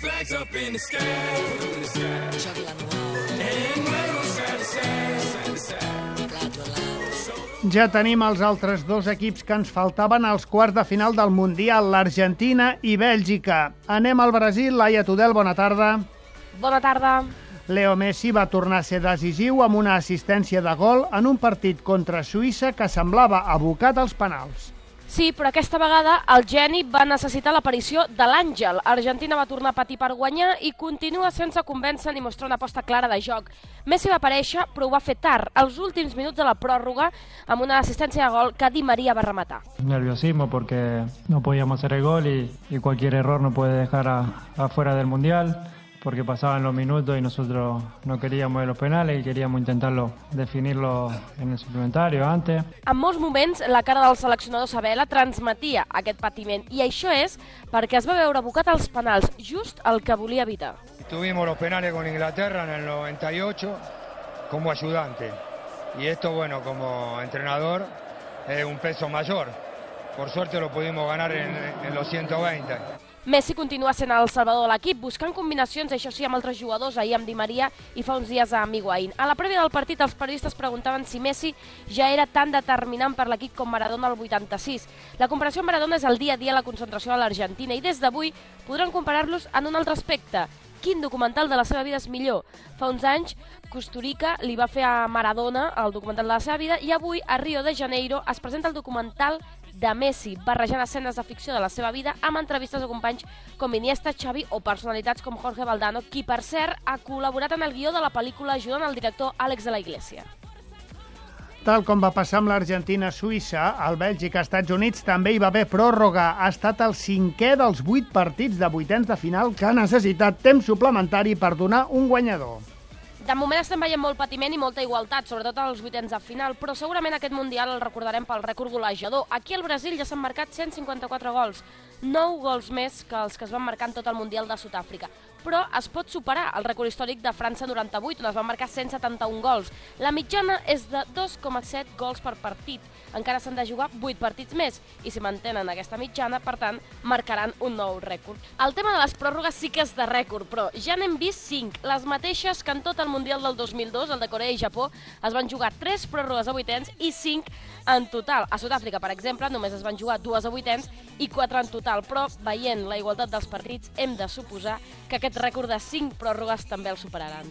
flags up in the sky, in the sky. And wave 'em side to side, side to side. Ja tenim els altres dos equips que ens faltaven als quarts de final del Mundial, l'Argentina i Bèlgica. Anem al Brasil. Laia Tudel, bona tarda. Bona tarda. Leo Messi va tornar a ser decisiu amb una assistència de gol en un partit contra Suïssa que semblava abocat als penals. Sí, però aquesta vegada el geni va necessitar l'aparició de l'Àngel. Argentina va tornar a patir per guanyar i continua sense convèncer ni mostrar una aposta clara de joc. Messi va aparèixer, però ho va fer tard, als últims minuts de la pròrroga, amb una assistència de gol que Di Maria va rematar. Nerviosismo porque no podíamos hacer el gol y, y cualquier error nos puede dejar a- afuera del Mundial porque pasaban los minutos y nosotros no queríamos de los penales y queríamos intentarlo definirlo en el suplementario antes. En molts moments, la cara del seleccionador Sabela transmetia aquest patiment, i això és perquè es va veure abocat als penals, just el que volia evitar. Tuvimos los penales con Inglaterra en el 98 como ayudante. Y esto, bueno, como entrenador es un peso mayor. Por suerte lo pudimos ganar en, en los 120. Messi continua sent el salvador de l'equip, buscant combinacions, això sí, amb altres jugadors, ahir amb Di Maria i fa uns dies amb Higuaín. A la prèvia del partit, els periodistes preguntaven si Messi ja era tan determinant per l'equip com Maradona al 86. La comparació amb Maradona és el dia a dia a la concentració de l'Argentina i des d'avui podran comparar-los en un altre aspecte. Quin documental de la seva vida és millor? Fa uns anys, Costurica li va fer a Maradona el documental de la seva vida i avui, a Rio de Janeiro, es presenta el documental de Messi, barrejant escenes de ficció de la seva vida amb entrevistes de companys com Iniesta, Xavi o personalitats com Jorge Valdano, qui, per cert, ha col·laborat en el guió de la pel·lícula ajudant el director Àlex de la Iglesia. Tal com va passar amb l'Argentina-Suïssa, el Bèlgica-Estats Units també hi va haver pròrroga. Ha estat el cinquè dels vuit partits de vuitens de final que ha necessitat temps suplementari per donar un guanyador. De moment estem veient molt patiment i molta igualtat, sobretot als vuitens de final, però segurament aquest Mundial el recordarem pel rècord golejador. Aquí al Brasil ja s'han marcat 154 gols, 9 gols més que els que es van marcar en tot el Mundial de Sud-àfrica. Però es pot superar el rècord històric de França 98, on es van marcar 171 gols. La mitjana és de 2,7 gols per partit. Encara s'han de jugar 8 partits més, i si mantenen aquesta mitjana, per tant, marcaran un nou rècord. El tema de les pròrrogues sí que és de rècord, però ja n'hem vist 5, les mateixes que en tot el Mundial del 2002, el de Corea i Japó, es van jugar 3 pròrrogues a vuitens i 5 en total. A Sud-àfrica, per exemple, només es van jugar 2 a vuitens i 4 en total, però veient la igualtat dels partits hem de suposar que aquest rècord de 5 pròrrogues també el superaran.